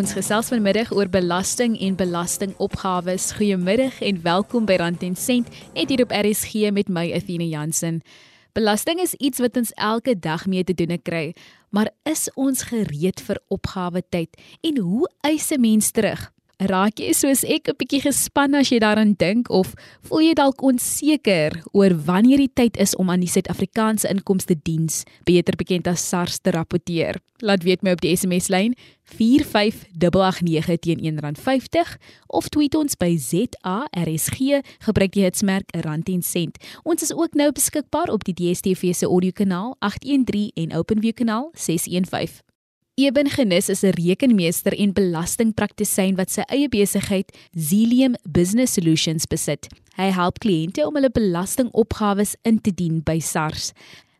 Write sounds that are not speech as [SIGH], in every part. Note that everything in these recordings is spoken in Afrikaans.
Ons gesels vanmiddag oor belasting en belastingopgawes. Goeiemiddag en welkom by Rand en Sent, net hier op RSG met my Athena Jansen. Belasting is iets wat ons elke dag mee te doen kry, maar is ons gereed vir opgawe tyd en hoe eis 'n mens terug? Raak jy soos ek 'n bietjie gespanne as jy daaraan dink of voel jy dalk onseker oor wanneer die tyd is om aan die Suid-Afrikaanse Inkomste Diens, beter bekend as SARS, te rapporteer? Laat weet my op die SMS-lyn 45889 teen R1.50 of tweet ons by ZARSG gebruik die hitsmerk R10 Ons is ook nou beskikbaar op die DStv se audiokanaal 813 en OpenView kanaal 615. Eben Genis is 'n rekenmeester en belastingpraktisyn wat sy eie besigheid Zelium Business Solutions besit. Hy help kliënte om hulle belastingopgawes in te dien by SARS.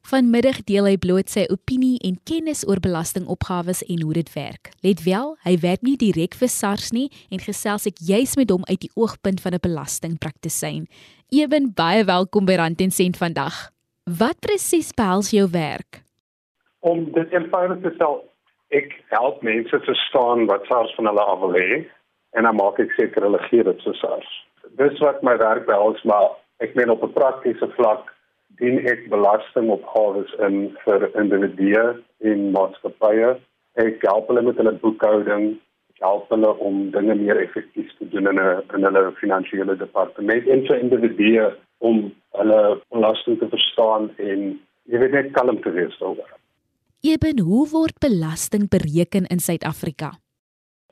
Vanmiddag deel hy bloot sy opinie en kennis oor belastingopgawes en hoe dit werk. Let wel, hy werk nie direk vir SARS nie en gesels ek juis met hom uit die oogpunt van 'n belastingpraktisyn. Eben, baie welkom by Rand en Sent vandag. Wat presies behels jou werk? Om dit eenvoudig te stel, ek help mense verstaan wat SARS van hulle af wil hê en dan maak ek seker hulle gee dit so SARS. Dis wat my werk behels, maar ek meen op 'n praktiese vlak dien ek belastingopgawes in vir individue en maatskappye. Ek help hulle met hulle boekhouding, help hulle om dinge meer effektief te doen in 'n in hulle finansiële departement en vir individue om hulle belasting te verstaan en jy weet net kalm te wees daaroor. Eben, hoe word belasting bereken in Suid-Afrika?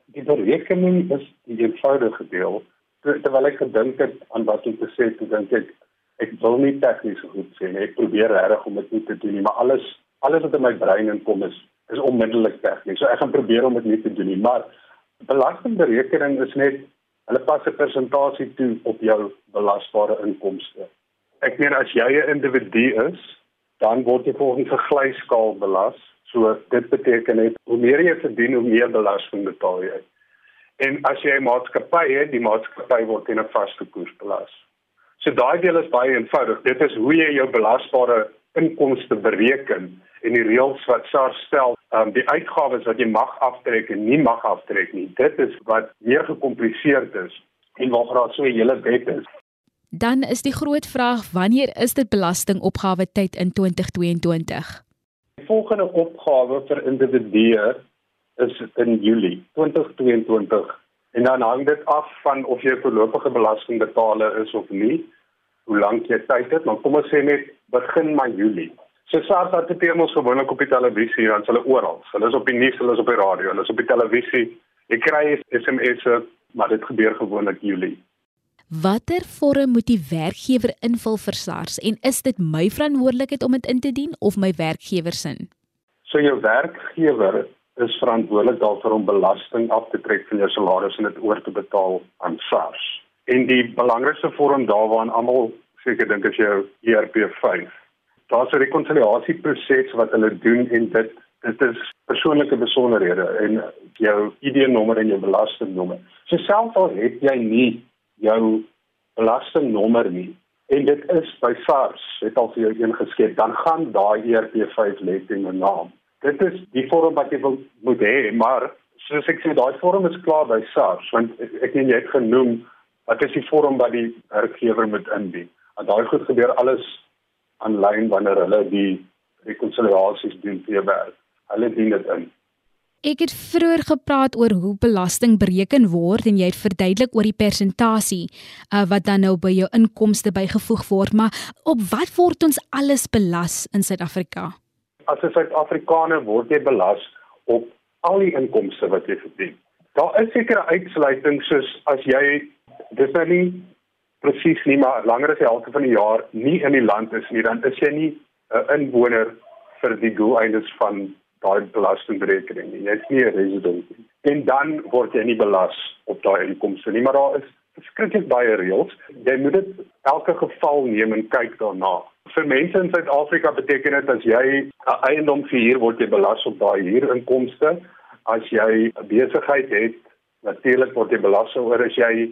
Die berekening is die eenvoudige deel. Terwyl ek gedink het aan wat om te sê, toe dink ek ek wil nie tegnies goed sê nie. Ek probeer regtig om dit nie te doen nie, maar alles alles wat in my brein inkom is is onmiddellik tegnies. So ek gaan probeer om dit nie te doen nie, maar belastingberekening is net hulle pas 'n persentasie toe op jou belasbare inkomste. Ek meen as jy 'n individu is, dan word jy volgens 'n glyskaal belas. So dit beteken net hoe meer jy verdien, hoe meer belasting betaal jy. En as jy 'n maatskappy het, die maatskappy word teen 'n vaste koers belas. So daai deel is baie eenvoudig. Dit is hoe jy jou belasbare inkomste bereken en die reëls wat SARS stel, um, die uitgawes wat jy mag aftrek en nie mag aftrek nie. Dit is wat meer gekompliseerd is en waar daar so 'n hele wet is. Dan is die groot vraag wanneer is dit belastingopgawe tyd in 2022? Die volgende opgawe vir individue is in Julie 2022 en dan hang dit af van of jy voorlopige belastingbetaler is of nie, hoe lank jy tyd het, maar kom ons sê net begin maar Julie. So SARS het dit ons gewoonlik op die televisie, dan hulle oral. Hulle is op die nuus, hulle is op die radio, hulle is op die televisie. Ek kry SMS'e, maar dit gebeur gewoonlik Julie. Watter vorm moet die werkgewer invul vir SARS en is dit my verantwoordelikheid om dit in te dien of my werkgewer se? So jou werkgewer is verantwoordelik daarvoor om belasting af te trek van jou salaris en dit oor te betaal aan SARS. En die belangrikste vorm daarvan almal seker dink as jou ERP5. Daar's 'n rekonsiliasieproses wat hulle doen en dit dit is persoonlike besonderhede en jou ID-nommer en jou belastingnommer. So selfs al het jy nie jou belastingnommer nie. En dit is by SARS het al vir jou ingeskep dan gaan daai ERP5 let in 'n naam. Dit is die vorm wat jy wil moet hê maar soos ek sê daai vorm is klaar by SARS want ek het net genoem wat is die vorm wat die werkgewer moet indien? En daai goed gebeur alles aanlyn wanneer hulle die rekonsiliasies doen vir jou werk hulle dien dit in Ek het vroeër gepraat oor hoe belasting bereken word en jy het verduidelik oor die persentasie uh, wat dan nou by jou inkomste bygevoeg word, maar op wat word ons alles belas in Suid-Afrika? As 'n Suid-Afrikaner word jy belas op al die inkomste wat jy verdien. Daar is sekere uitsluitings soos as jy dis nou nie presies nie, maar langer as die helfte van die jaar nie in die land is nie, dan is jy nie 'n inwoner vir die doeleindes van daai belastingberekening nie. Jy's nie 'n resident nie. En dan word jy nie belas op daai inkomste nie, maar daar is verskriklik baie reëls. Jy moet dit elke geval neem en kyk daarna. Vir mense in Suid-Afrika beteken dit as jy 'n eiendom verhuur, word jy belas op daai huurinkomste. As jy 'n besigheid het, natuurlik word jy belas oor as jy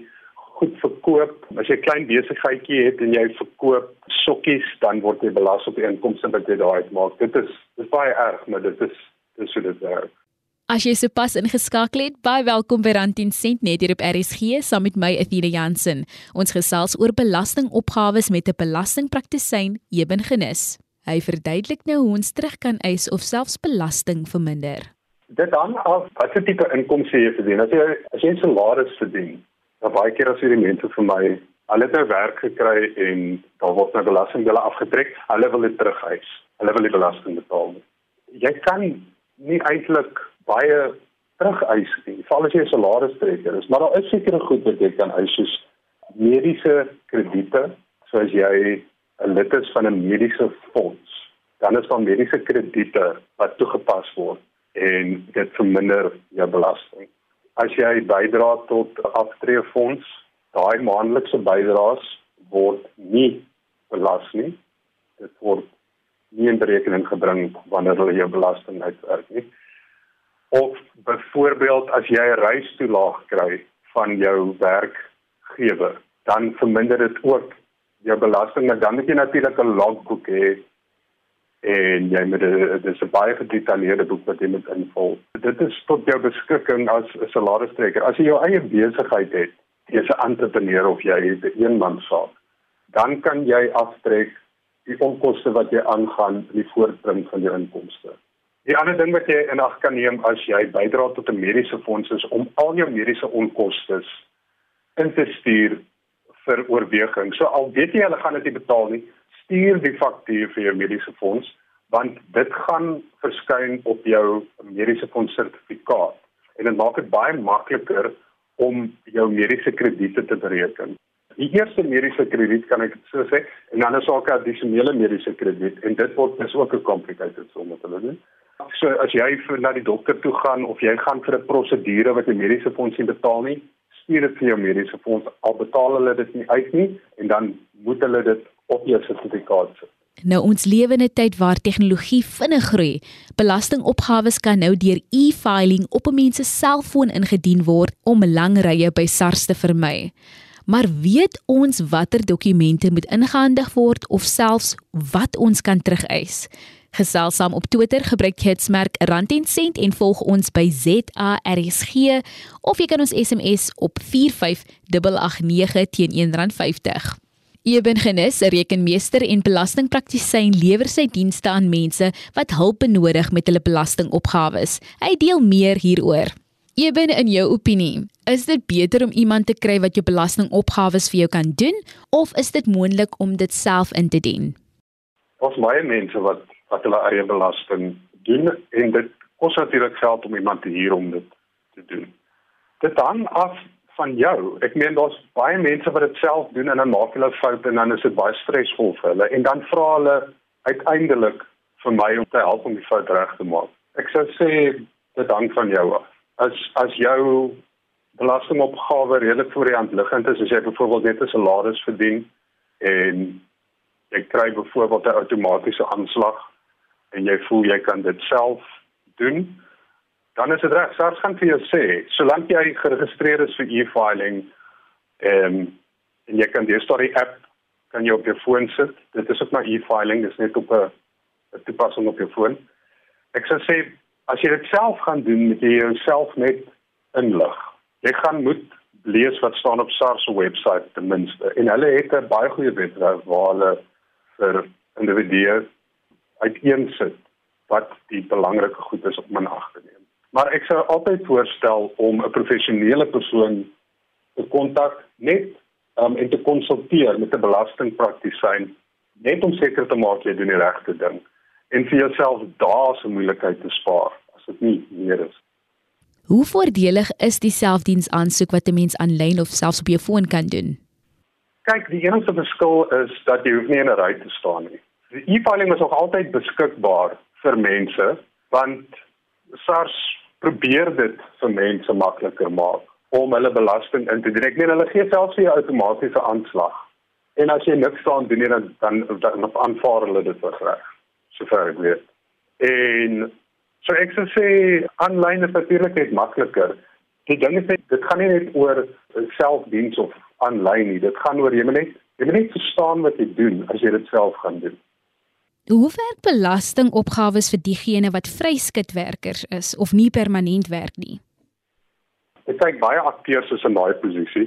goed verkoop. As jy 'n klein besigheidjie het en jy verkoop sokkies, dan word jy belas op die inkomste wat jy daaruit maak. Dit is dis baie erg, maar dit is dis hoe dit werk. As jy sopas ingeskakel het, baie welkom by Rand 10 Sent net hier op RSG saam met my Athena Jansen. Ons gesels oor belastingopgawes met 'n belastingpraktisyn, Eben Genis. Hy verduidelik nou hoe ons terug kan eis of selfs belasting verminder. Dit hang af watter tipe inkomste jy verdien. As jy as jy 'n salaris verdien, dan baie keer as hierdie mense vir my, hulle het nou werk gekry en daar word nou belasting hulle afgetrek, hulle wil dit terugeis. Hulle wil die belasting betaal. Jy kan nie eintlik baie terugeis nie. Veral as jy 'n salarisstrekker is, maar daar is sekere goed wat jy kan eis soos mediese krediete, soos jy 'n lid is van 'n mediese fonds. Dan is daar mediese krediete wat toegepas word en dit verminder jou belasting. As jy bydra tot aftreefonds, daai maandelikse bydraes word nie belas nie. Dit word nie in berekening gebring wanneer hulle jou belasting uitwerk nie of byvoorbeeld as jy 'n reistoelaag kry van jou werkgewer, dan verminder dit ook jou belasting, maar dan moet jy natuurlik 'n logboek hê en jy moet dis 'n baie gedetailleerde boek wat jy moet invul. Dit is tot jou beskikking as 'n salarisstrekker. As jy jou eie besigheid het, jy's 'n entrepreneur of jy het 'n eenmansaak, dan kan jy aftrek die onkoste wat jy aangaan in die voortbring van jou inkomste. Die ander ding wat jy in ag kan neem as jy bydra tot 'n mediese fonds is om al jou mediese onkoste in te stuur vir oorweging. So al weet jy hulle gaan dit nie betaal nie, stuur die faktuur vir jou mediese fonds want dit gaan verskyn op jou mediese fonds sertifikaat en dit maak dit baie makliker om jou mediese krediete te bereken. Die eerste mediese krediet kan ek so sê en dan is ook 'n addisionele mediese krediet en dit word dis ook 'n complicated som wat hulle doen. So as jy vir na die dokter toe gaan of jy gaan vir 'n prosedure wat die mediese fonds nie betaal nie, stuur dit vir jou mediese fonds al betaal hulle dit nie uit nie en dan moet hulle dit op jou sertifikaat sit. Nou ons lewe in 'n tyd waar tegnologie vinnig groei. Belastingopgawes kan nou deur e-filing op 'n mens se selfoon ingedien word om lang rye by SARS te vermy. Maar weet ons watter dokumente moet ingehandig word of selfs wat ons kan terugeis? Gesels saam op Twitter, gebruik hitsmerk rand10cent en volg ons by ZARSG of jy kan ons SMS op 45889 teen R1.50. Eben Genis, 'n rekenmeester en belastingpraktisyn, lewer sy dienste aan mense wat hulp benodig met hulle belastingopgawes. Hy deel meer hieroor. Eben, in jou opinie, is dit beter om iemand te kry wat jou belastingopgawes vir jou kan doen of is dit moontlik om dit self in te dien? Ons baie mense wat wat hulle eie belasting doen en dit kos natuurlik geld om iemand te huur om dit te doen. Dit hang af van jou. Ek meen daar's baie mense wat dit self doen en dan maak hulle foute en dan is dit baie stresvol vir hulle en dan vra hulle uiteindelik vir my om te help om die fout reg te maak. Ek sou sê dit hang van jou af. As as jou belastingopgawe redelik voor die hand liggend is, as jy byvoorbeeld net 'n salaris verdien en jy kry byvoorbeeld 'n outomatiese aanslag en jy voel jy kan dit self doen, dan is dit reg. SARS gaan vir jou sê, solank jy geregistreer is vir e-filing en en jy kan die story app kan jy op jou foon sit. Dit is ook maar e-filing, dis net op 'n toepassing op jou foon. Ek sou sê as jy dit self gaan doen, moet jy jouself net inlig. Jy gaan moet lees wat staan op SARS se webwerf ten minste. En hulle het 'n baie goeie webwerf waar hulle vir individue uiteensit wat die belangrike goed is om in ag te neem. Maar ek sou altyd voorstel om 'n professionele persoon te kontak net um, en te konsulteer met 'n belastingpraktisyn net om seker te maak jy doen die regte ding en vir jouself daar se moeilikheid te spaar as dit nie meer is. Hoe voordelig is die selfdiens aansoek wat 'n mens aanlyn of selfs op jou foon kan doen? Kyk, die enigste verskil is dat jy hoef nie in 'n ry te staan nie. Die e-filing is nog altyd beskikbaar vir mense want SARS probeer dit vir mense makliker maak om hulle belasting in te dien. Ek meen hulle gee selfs vir jou outomatiese aanslag. En as jy niks staan doen nie dan dan, dan aanvaar hulle dit vir reg. Sover ek weet. En so ek sou sê aanlyn is natuurlik net makliker. Die ding is dit gaan nie net oor selfdiens of aanlyn nie. Dit gaan oor jy moet net jy moet net verstaan wat jy doen as jy dit self gaan doen. Hoe werk belastingopgawes vir diegene wat vryskutwerkers is of nie permanent werk nie? Ek kyk baie akteurs is in daai posisie.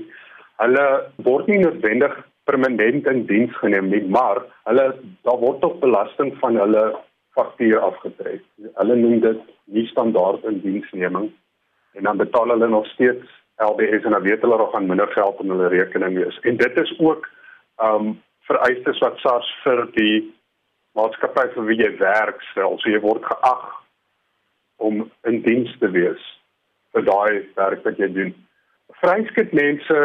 Hulle word nie noodwendig permanent in diens geneem nie, maar hulle daar word tog belasting van hulle faktuur afgetrek. Hulle noem dit nie standaard in diensneming en dan betaal hulle nog steeds LBS en dan weet hulle nog aan minder geld in hulle rekening wees. En dit is ook um vereistes wat SARS vir die maatskappy vir wie jy werk stel. So jy word geag om in diens te wees vir daai werk wat jy doen. Vryskut mense,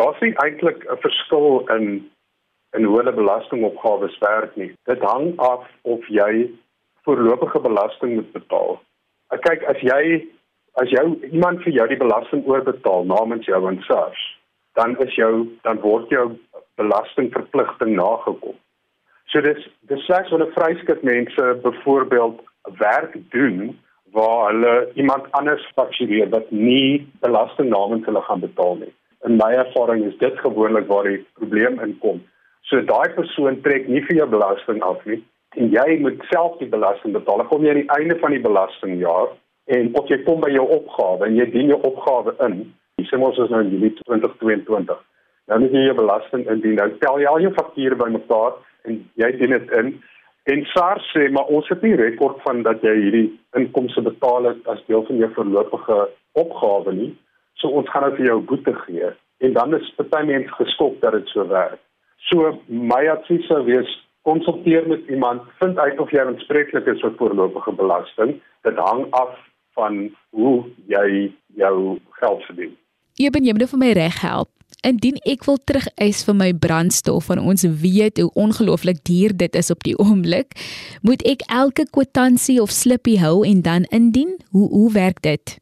daar's nie eintlik 'n verskil in in hoe hulle belastingopgawes werk nie. Dit hang af of jy voorlopige belasting moet betaal. Ek kyk as jy as jou iemand vir jou die belasting oorbetaal namens jou aan SARS, dan is jou dan word jou belastingverpligting nagekom. So dis dis slegs wanneer vryskut mense byvoorbeeld werk doen waar hulle iemand anders faktureer wat nie belasting namens hulle gaan betaal nie. In my ervaring is dit gewoonlik waar die probleem inkom. So daai persoon trek nie vir jou belasting af nie en jy moet self die belasting betaal. Dan kom jy aan die einde van die belastingjaar en of jy kom by jou opgawe en jy dien jou opgawe in. Dis mos ons nou in Julie 2022. Dan moet jy jou belasting indien. Nou tel jy al jou fakture bymekaar en jy dien dit in. En SARS sê maar ons het nie rekord van dat jy hierdie inkomste betaal het as deel van jou voorlopige opgawe nie. So ons gaan nou vir jou boete gee. En dan is party mense geskok dat dit so werk. So my advies sou wees konsulteer met iemand vind uit of jy aanspreeklik is vir voorlopige belasting. Dit hang af van hoe jy jou geld verdien. Jy ben jy moet vir my reg help Indien ek wil terugeis vir my brandstof van ons weet hoe ongelooflik duur dit is op die [LAUGHS] oomblik, moet ek elke kwitansie of slippie hou en dan indien. Hoe hoe werk dit?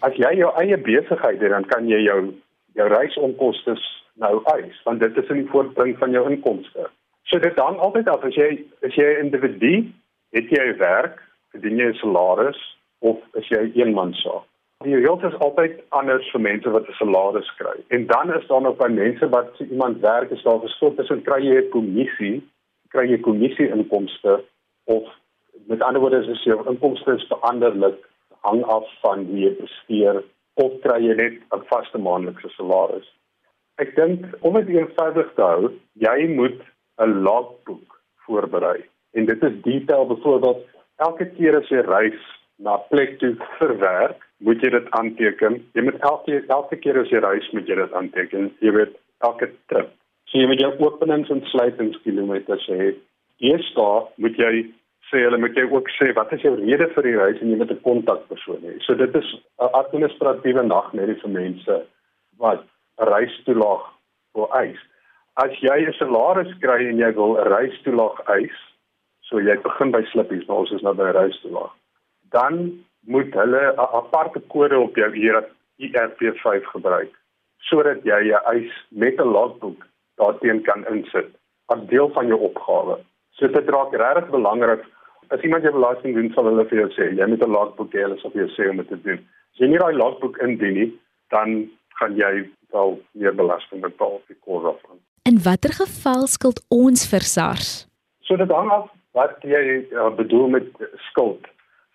As jy jou eie besigheid het, dan kan jy jou jou reisonkoste nou eis, want dit is in die voortbring van jou inkomste. So dit dan altyd af as jy as jy 'n individu het jy werk, verdien jy 'n salaris of as jy 'n eenmansaak Die reëls is altyd anders vir mense wat 'n salaris kry. En dan is daar nog by mense wat so iemand werk is daar verskil tussen kry jy 'n kommissie, kry jy kommissie inkomste of met ander woorde is jou inkomste is veranderlik hang af van hoe jy presteer of kry jy net 'n vaste maandelikse salaris. Ek dink om dit eenvoudig te hou, jy moet 'n logboek voorberei. En dit is detail byvoorbeeld elke keer as jy reis na plek toe vir werk, moet jy dit aanteken. Jy moet elke elke keer as jy reis moet jy dit aanteken. Jy weet elke trip. So jy moet jou openings en sluitingskilometers hê. Eers daar moet jy sê hulle moet jy ook sê wat is jou rede vir die reis en jy moet 'n kontakpersoon hê. So dit is 'n administratiewe nagmerrie vir mense wat 'n reistoelaag wil eis. As jy 'n salaris kry en jy wil 'n reistoelaag eis, so jy begin by slippies, maar ons is nou by 'n reistoelaag. Dan moet hulle 'n aparte kode op jou ERP5 gebruik sodat jy jou eis met 'n logboek daarteen kan insit as deel van jou opgawe. So dit raak regtig belangrik as iemand jou belasting doen sal hulle vir jou sê jy moet 'n logboek hê hulle sal vir jou sê om dit te doen. As jy nie daai logboek indien nie, dan gaan jy wel meer belasting betaal vir kos af. In watter geval skuld ons vir SARS? So dit hang af wat jy uh, bedoel met skuld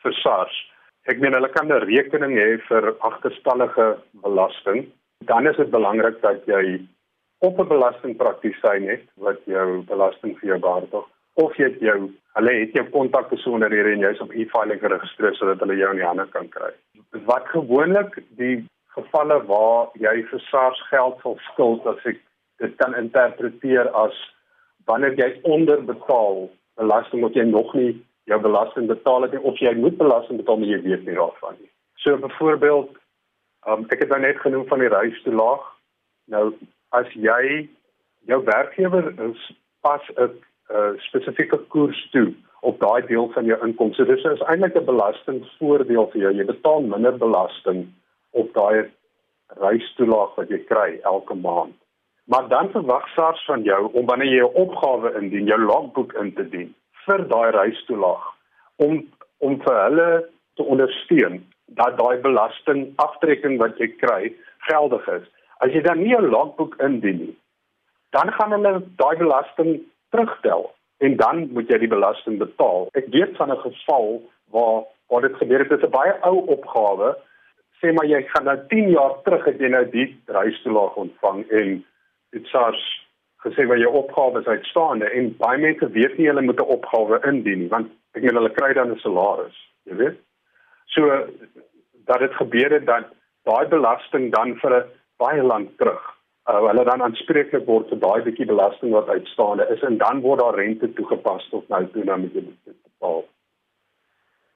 vir SARS. Ek meen hulle kan 'n rekening hê vir agterstallige belasting. Dan is dit belangrik dat jy op 'n belastingpraktisyn het wat jou belasting vir jou waarborg of jy het jou hulle het jou kontakbesonderhede en jy's op e-filing geregistreer sodat hulle jou in die hande kan kry. Wat gewoonlik die gevalle waar jy vir SARS geld sal skuld as ek dit kan interpreteer as wanneer jy onderbetaal belasting wat jy nog nie jou belasting betaal het of jy moet belasting betaal maar jy weet nie daarvan nie. So byvoorbeeld, um, ek het nou net genoem van die reistoelaag. Nou as jy jou werkgewer pas 'n uh, spesifieke koers toe op daai deel van jou inkomste. Dis is eintlik 'n belastingvoordeel vir jou. Jy betaal minder belasting op daai reistoelaag wat jy kry elke maand. Maar dan verwag SARS van jou om wanneer jy 'n opgawe indien, jou logboek in te dien vir daai reistoelaag om om vir hulle te ondersteun dat daai belasting aftrekking wat jy kry geldig is. As jy dan nie 'n logboek indien nie, dan gaan hulle daai belasting terugtel en dan moet jy die belasting betaal. Ek weet van 'n geval waar waar dit gebeur het, dit is 'n baie ou opgawe. Sê maar jy gaan nou 10 jaar terug het jy nou die reistoelaag ontvang en dit SARS gesê wat jou opgawe is uitstaande en baie mense weet nie hulle moet 'n opgawe indien nie want ek meen hulle kry dan 'n salaris, jy weet. So dat dit gebeur het dat daai belasting dan vir 'n baie lank terug uh, hulle dan aanspreeklik word vir daai bietjie belasting wat uitstaande is en dan word daar rente toegepas tot nou toe nou met jy betaal.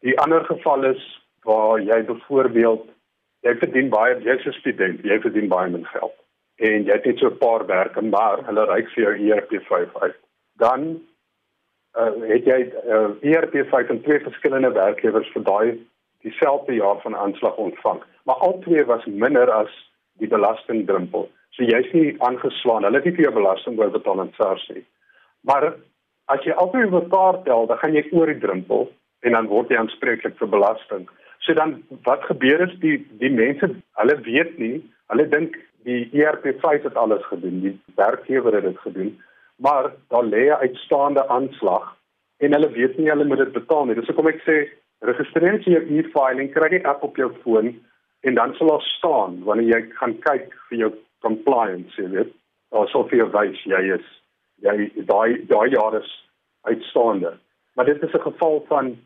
Die ander geval is waar jy byvoorbeeld jy verdien baie jy's 'n student, jy verdien baie min geld en jy het net so 'n paar werke maar hulle reik vir jou ERP5 uit. Dan uh, het jy uh, ERP5 en twee verskillende werkgewers vir daai dieselfde jaar van aanslag ontvang. Maar al twee was minder as die belastingdrempel. So jy's nie aangeslaan. Hulle het nie vir jou belasting oor betaal aan SARS nie. Maar as jy oor mekaar tel, dan gaan jy oor die drempel en dan word jy aanspreeklik vir belasting. So dan wat gebeur is die die mense, hulle weet nie, hulle dink die ERP5 het alles gedoen, die werkgewer het dit gedoen, maar daar lê 'n uitstaande aanslag en hulle weet nie hulle moet dit betaal nie. Dis hoekom ek sê registreer jou e-filing, kry die app op jou foon en dan sal daar staan wanneer jy gaan kyk vir jou compliance, jy weet, daar sal vir jou wys jy is jy daai daai jaar is uitstaande. Maar dit is 'n geval van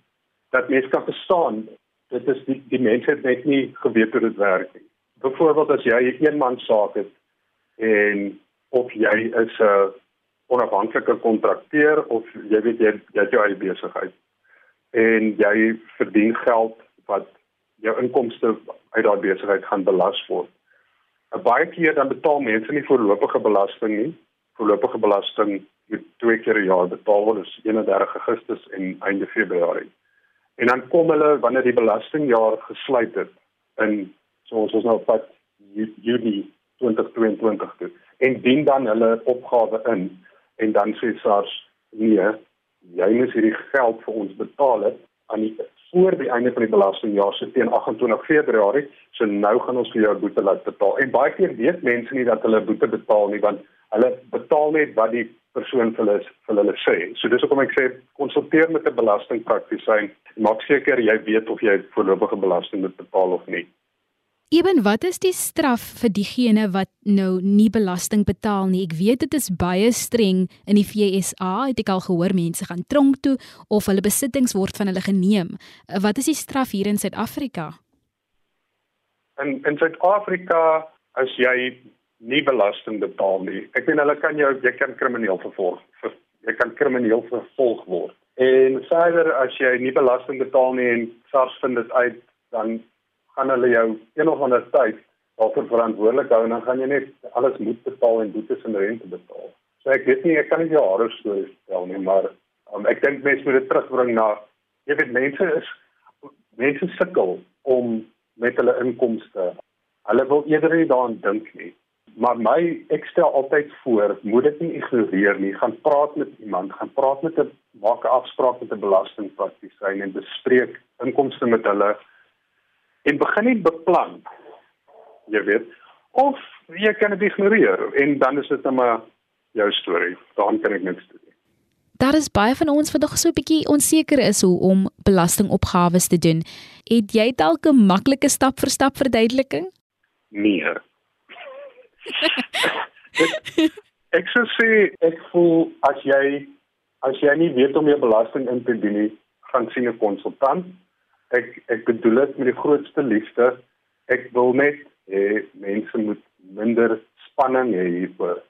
dat mense kan verstaan dit is die die mense het net nie geweet hoe dit werk nie. Byvoorbeeld as jy 'n eenman saak het en of jy is 'n onafhanklike kontrakteur of jy weet jy, jy het jou eie besigheid en jy verdien geld wat jou inkomste uit daai besigheid gaan belas word. 'n Baie keer dan betaal mense nie voorlopige belasting nie. Voorlopige belasting moet twee keer per jaar betaal word, dis 31 Augustus en einde Februarie. En dan kom hulle wanneer die belastingjaar gesluit het in soos ons nou op Junie 2022 toe. En dien dan hulle opgawe in en dan sê SARS nee jy moet hierdie geld vir ons betaal het aan die voor die einde van die belastingjaar so teen 28 Februarie. So nou gaan ons vir jou boete laat betaal. En baie keer weet mense nie dat hulle boete betaal nie want hulle betaal net wat die persoon vir hulle vir hulle sê. So dis hoekom ek sê konsulteer met 'n belastingpraktisyn. Maak seker jy weet of jy voorlopige belasting moet betaal of nie Eben wat is die straf vir diegene wat nou nie belasting betaal nie? Ek weet dit is baie streng in die FSA. Het ek al gehoor mense gaan tronk toe of hulle besittings word van hulle geneem. Wat is die straf hier in Suid-Afrika? In in Suid-Afrika as jy nie belasting betaal nie. Ek meen hulle kan jou jy kan krimineel vervolg. Jy kan krimineel vervolg word. En verder as jy nie belasting betaal nie en SARS vind dit uit dan gaan hulle jou een of ander tyd daarvoor verantwoordelik hou en dan gaan jy net alles moet betaal en boetes en rente betaal. So ek weet nie ek kan nie die horror stories vertel nie, maar um, ek dink mense moet dit terugbring na jy weet mense is mense sukkel om met hulle inkomste. Hulle wil eerder nie daaraan dink nie. Maar my ek stel altyd voor, moet dit nie ignoreer nie. Gaan praat met iemand, gaan praat met 'n maak 'n afspraak met 'n belastingpraktisyn en bespreek inkomste met hulle en begin net beplan. Jy weet, of jy kan dit ignoreer en dan is dit net maar jou storie. Dan kan ek niks doen. Daar is baie van ons wat nog so 'n bietjie onseker is hoe om belastingopgawes te doen. Het jy dalk 'n maklike stap vir stap verduideliking? Nee. [LAUGHS] ek sou sê ek voel as jy as jy nie weet om jou belasting in te dien nie, gaan sien 'n konsultant ek ek bedoel dit met die grootste liefde. Ek wil net hê mense moet minder spanning hê hiervoor.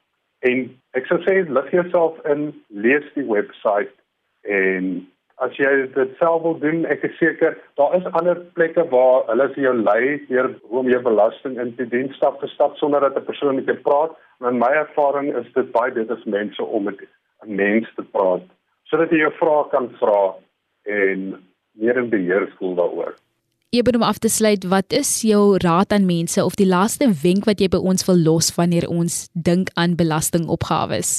En ek sou sê lig jouself in, lees die webwerf en as jy dit self wil doen, ek is seker daar is ander plekke waar hulle vir jou lei deur hoe om jou belasting in te dien stap vir stap sonder dat 'n persoon met jou praat. Maar in my ervaring is dit baie beter as mense om met 'n mens te praat sodat jy jou vrae kan vra en meer in beheer voel daaroor. Eben om af te sluit, wat is jou raad aan mense of die laaste wenk wat jy by ons wil los wanneer ons dink aan belastingopgawes?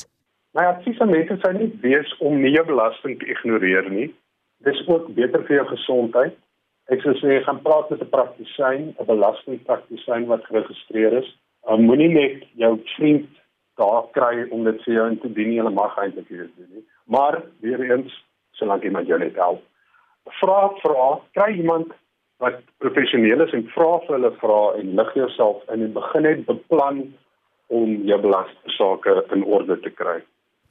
My advies aan mense sou nie wees om nie jou belasting te ignoreer nie. Dis ook beter vir jou gesondheid. Ek sou sê gaan praat met 'n praktisyn, 'n belastingpraktisyn wat geregistreer is. Um, Moenie net jou vriend daar kry om dit vir jou in te dien, jy mag eintlik dit doen nie. Maar weer eens, solank iemand jou net help. Vra vra, kry iemand wat professioneel is en vra vir hulle vra en lig jouself in en begin net beplan om jou belastingsaake in orde te kry.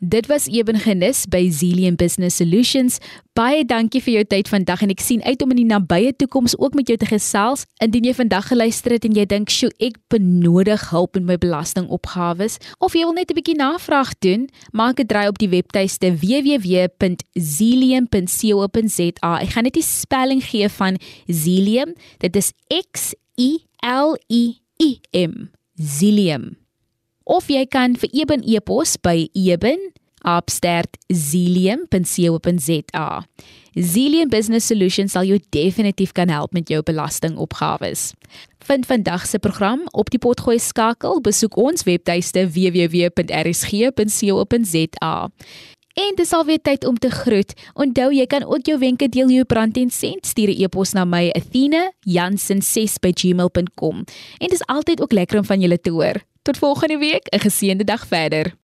Dit was Eben Genis by Zelium Business Solutions. Baie dankie vir jou tyd vandag en ek sien uit om in die nabye toekoms ook met jou te gesels. Indien jy vandag geluister het en jy dink, "Sjoe, ek benodig hulp met my belastingopgawes," of jy wil net 'n bietjie navraag doen, maak 'n draai op die webtuiste www.zelium.co.za. Ek gaan net die spelling gee van Zelium. Dit is X I L I I M. Zelium of jy kan vir Eben e-pos by eben@zelium.co.za. Zelium Business Solutions sal jou definitief kan help met jou belastingopgawes. Vind vandag se program op die potgooi skakel, besoek ons webtuiste www.rsg.co.za. En dis alweer tyd om te groet. Onthou jy kan ook jou wenke deel jou brand en sent stuur 'n e-pos na my athena@jansen6@gmail.com. En dis altyd ook lekker om van julle te hoor. Tot volgende week, 'n geseënde dag verder.